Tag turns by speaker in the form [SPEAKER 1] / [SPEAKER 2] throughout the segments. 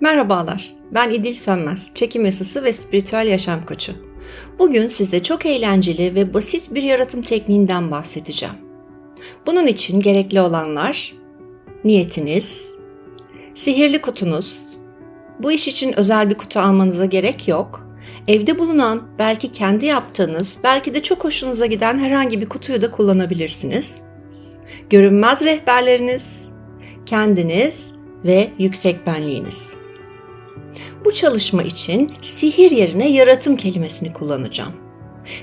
[SPEAKER 1] Merhabalar, ben İdil Sönmez, çekim yasası ve spiritüel yaşam koçu. Bugün size çok eğlenceli ve basit bir yaratım tekniğinden bahsedeceğim. Bunun için gerekli olanlar niyetiniz, sihirli kutunuz. Bu iş için özel bir kutu almanıza gerek yok. Evde bulunan, belki kendi yaptığınız, belki de çok hoşunuza giden herhangi bir kutuyu da kullanabilirsiniz. Görünmez rehberleriniz, kendiniz ve yüksek benliğiniz. Bu çalışma için sihir yerine yaratım kelimesini kullanacağım.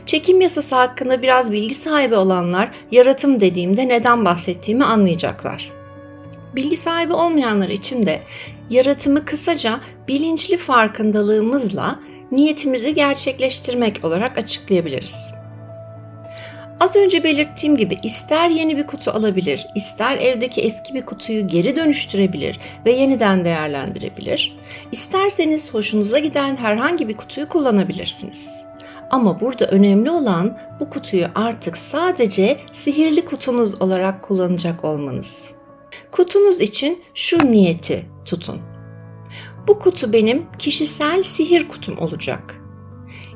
[SPEAKER 1] Çekim yasası hakkında biraz bilgi sahibi olanlar yaratım dediğimde neden bahsettiğimi anlayacaklar. Bilgi sahibi olmayanlar için de yaratımı kısaca bilinçli farkındalığımızla niyetimizi gerçekleştirmek olarak açıklayabiliriz. Az önce belirttiğim gibi ister yeni bir kutu alabilir, ister evdeki eski bir kutuyu geri dönüştürebilir ve yeniden değerlendirebilir. İsterseniz hoşunuza giden herhangi bir kutuyu kullanabilirsiniz. Ama burada önemli olan bu kutuyu artık sadece sihirli kutunuz olarak kullanacak olmanız. Kutunuz için şu niyeti tutun. Bu kutu benim kişisel sihir kutum olacak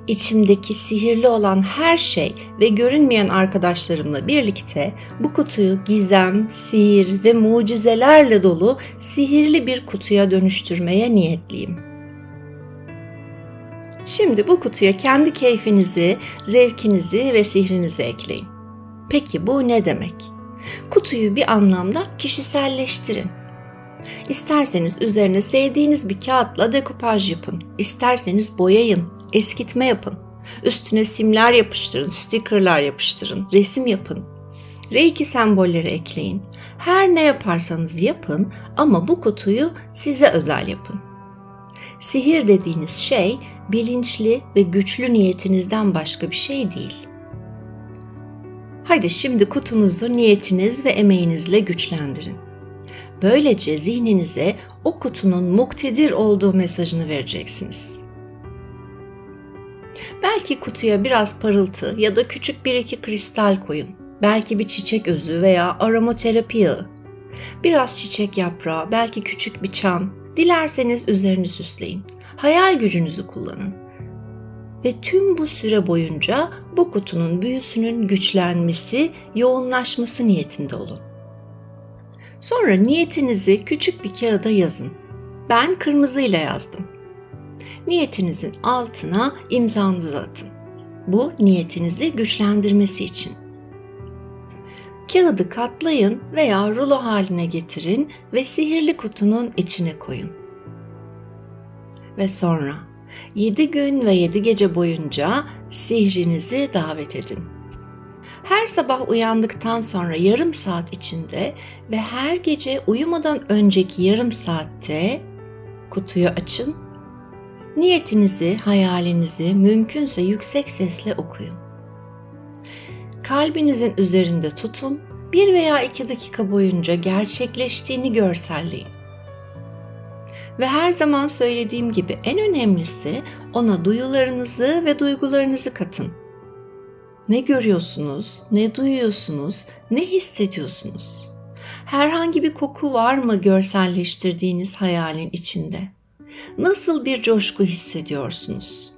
[SPEAKER 1] içimdeki sihirli olan her şey ve görünmeyen arkadaşlarımla birlikte bu kutuyu gizem, sihir ve mucizelerle dolu sihirli bir kutuya dönüştürmeye niyetliyim. Şimdi bu kutuya kendi keyfinizi, zevkinizi ve sihrinizi ekleyin. Peki bu ne demek? Kutuyu bir anlamda kişiselleştirin. İsterseniz üzerine sevdiğiniz bir kağıtla dekupaj yapın. İsterseniz boyayın, eskitme yapın. Üstüne simler yapıştırın, stickerlar yapıştırın, resim yapın. Reiki sembolleri ekleyin. Her ne yaparsanız yapın ama bu kutuyu size özel yapın. Sihir dediğiniz şey bilinçli ve güçlü niyetinizden başka bir şey değil. Haydi şimdi kutunuzu niyetiniz ve emeğinizle güçlendirin. Böylece zihninize o kutunun muktedir olduğu mesajını vereceksiniz. Belki kutuya biraz parıltı ya da küçük bir iki kristal koyun. Belki bir çiçek özü veya aromaterapi yağı. Biraz çiçek yaprağı, belki küçük bir çan. Dilerseniz üzerini süsleyin. Hayal gücünüzü kullanın. Ve tüm bu süre boyunca bu kutunun büyüsünün güçlenmesi, yoğunlaşması niyetinde olun. Sonra niyetinizi küçük bir kağıda yazın. Ben kırmızıyla yazdım niyetinizin altına imzanızı atın. Bu niyetinizi güçlendirmesi için. Kağıdı katlayın veya rulo haline getirin ve sihirli kutunun içine koyun. Ve sonra 7 gün ve 7 gece boyunca sihrinizi davet edin. Her sabah uyandıktan sonra yarım saat içinde ve her gece uyumadan önceki yarım saatte kutuyu açın Niyetinizi, hayalinizi mümkünse yüksek sesle okuyun. Kalbinizin üzerinde tutun, bir veya iki dakika boyunca gerçekleştiğini görselleyin. Ve her zaman söylediğim gibi en önemlisi ona duyularınızı ve duygularınızı katın. Ne görüyorsunuz, ne duyuyorsunuz, ne hissediyorsunuz? Herhangi bir koku var mı görselleştirdiğiniz hayalin içinde? Nasıl bir coşku hissediyorsunuz?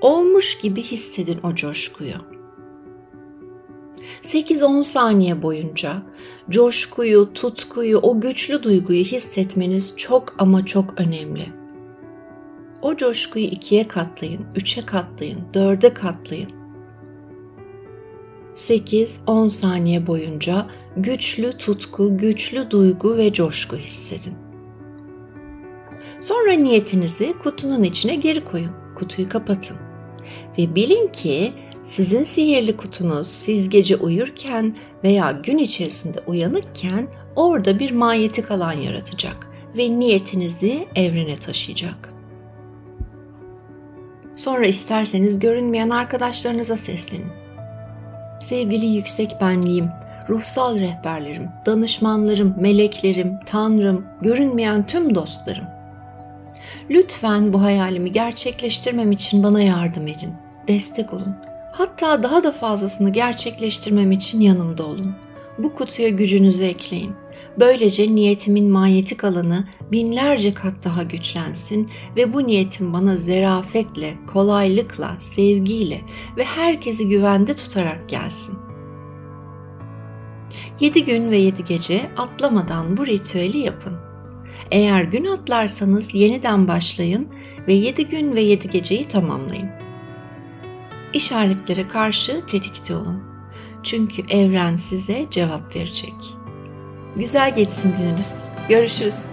[SPEAKER 1] Olmuş gibi hissedin o coşkuyu. 8-10 saniye boyunca coşkuyu, tutkuyu, o güçlü duyguyu hissetmeniz çok ama çok önemli. O coşkuyu ikiye katlayın, üçe katlayın, dörde katlayın. 8-10 saniye boyunca güçlü tutku, güçlü duygu ve coşku hissedin. Sonra niyetinizi kutunun içine geri koyun. Kutuyu kapatın. Ve bilin ki sizin sihirli kutunuz siz gece uyurken veya gün içerisinde uyanıkken orada bir manyetik alan yaratacak ve niyetinizi evrene taşıyacak. Sonra isterseniz görünmeyen arkadaşlarınıza seslenin. Sevgili yüksek benliğim, ruhsal rehberlerim, danışmanlarım, meleklerim, tanrım, görünmeyen tüm dostlarım. Lütfen bu hayalimi gerçekleştirmem için bana yardım edin. Destek olun. Hatta daha da fazlasını gerçekleştirmem için yanımda olun. Bu kutuya gücünüzü ekleyin. Böylece niyetimin manyetik alanı binlerce kat daha güçlensin ve bu niyetim bana zerafetle, kolaylıkla, sevgiyle ve herkesi güvende tutarak gelsin. 7 gün ve 7 gece atlamadan bu ritüeli yapın. Eğer gün atlarsanız yeniden başlayın ve 7 gün ve 7 geceyi tamamlayın. İşaretlere karşı tetikte olun. Çünkü evren size cevap verecek. Güzel geçsin gününüz. Görüşürüz.